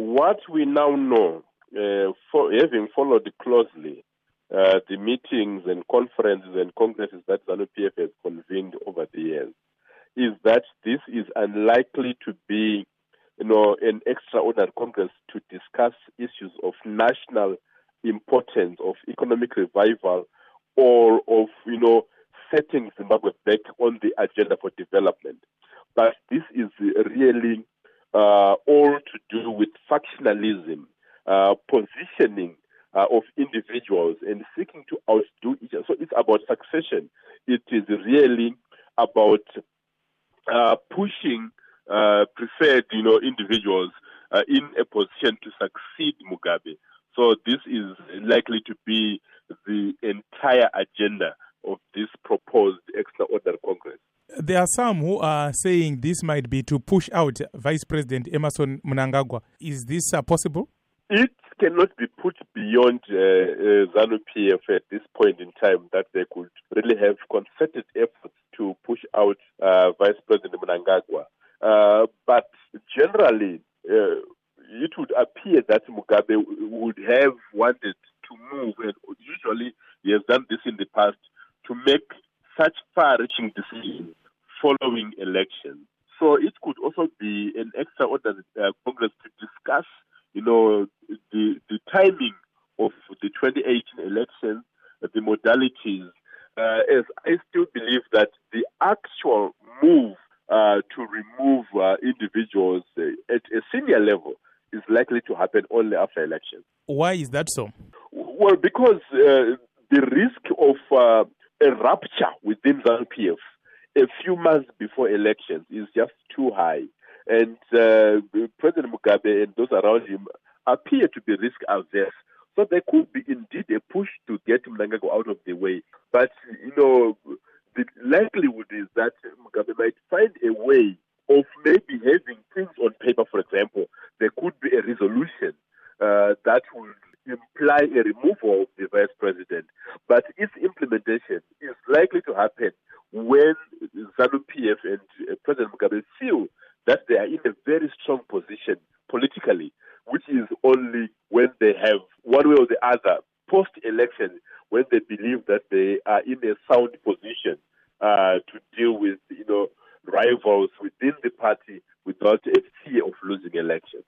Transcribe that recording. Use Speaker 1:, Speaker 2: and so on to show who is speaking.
Speaker 1: What we now know, uh, for, having followed closely uh, the meetings and conferences and congresses that ZANU PF has convened over the years, is that this is unlikely to be, you know, an extraordinary congress to discuss issues of national importance, of economic revival, or of, you know, setting Zimbabwe back on the agenda for development. But this is really uh, all with factionalism, uh, positioning uh, of individuals, and seeking to outdo each other. So it's about succession. It is really about uh, pushing uh, preferred, you know, individuals uh, in a position to succeed Mugabe. So this is likely to be the entire agenda of this proposed extraordinary Congress.
Speaker 2: There are some who are saying this might be to push out Vice President Emmerson Mnangagwa. Is this uh, possible?
Speaker 1: It cannot be put beyond uh, uh, ZANU PF at this point in time that they could really have concerted efforts to push out uh, Vice President Mnangagwa. Uh, but generally, uh, it would appear that Mugabe would have wanted to move, and usually he has done this in the past, to make such far-reaching decisions following elections. So it could also be an extraordinary uh, Congress to discuss, you know, the the timing of the 2018 elections, uh, the modalities. Uh, as I still believe that the actual move uh, to remove uh, individuals uh, at a senior level is likely to happen only after elections.
Speaker 2: Why is that so?
Speaker 1: Well, because the risk of a rupture within ZANU PF a few months before elections is just too high. And uh, President Mugabe and those around him appear to be risk averse. So there could be indeed a push to get Mnangagwa out of the way. But, you know, the likelihood is that Mugabe might find a way of maybe having things on paper, for example. There could be a resolution uh, that would imply a removal of the vice president. But its implementation is likely to happen when ZANU PF and uh, President Mugabe feel that they are in a very strong position politically, which is only when they have one way or the other post election when they believe that they are in a sound position uh, to deal with you know rivals within the party without a fear of losing elections.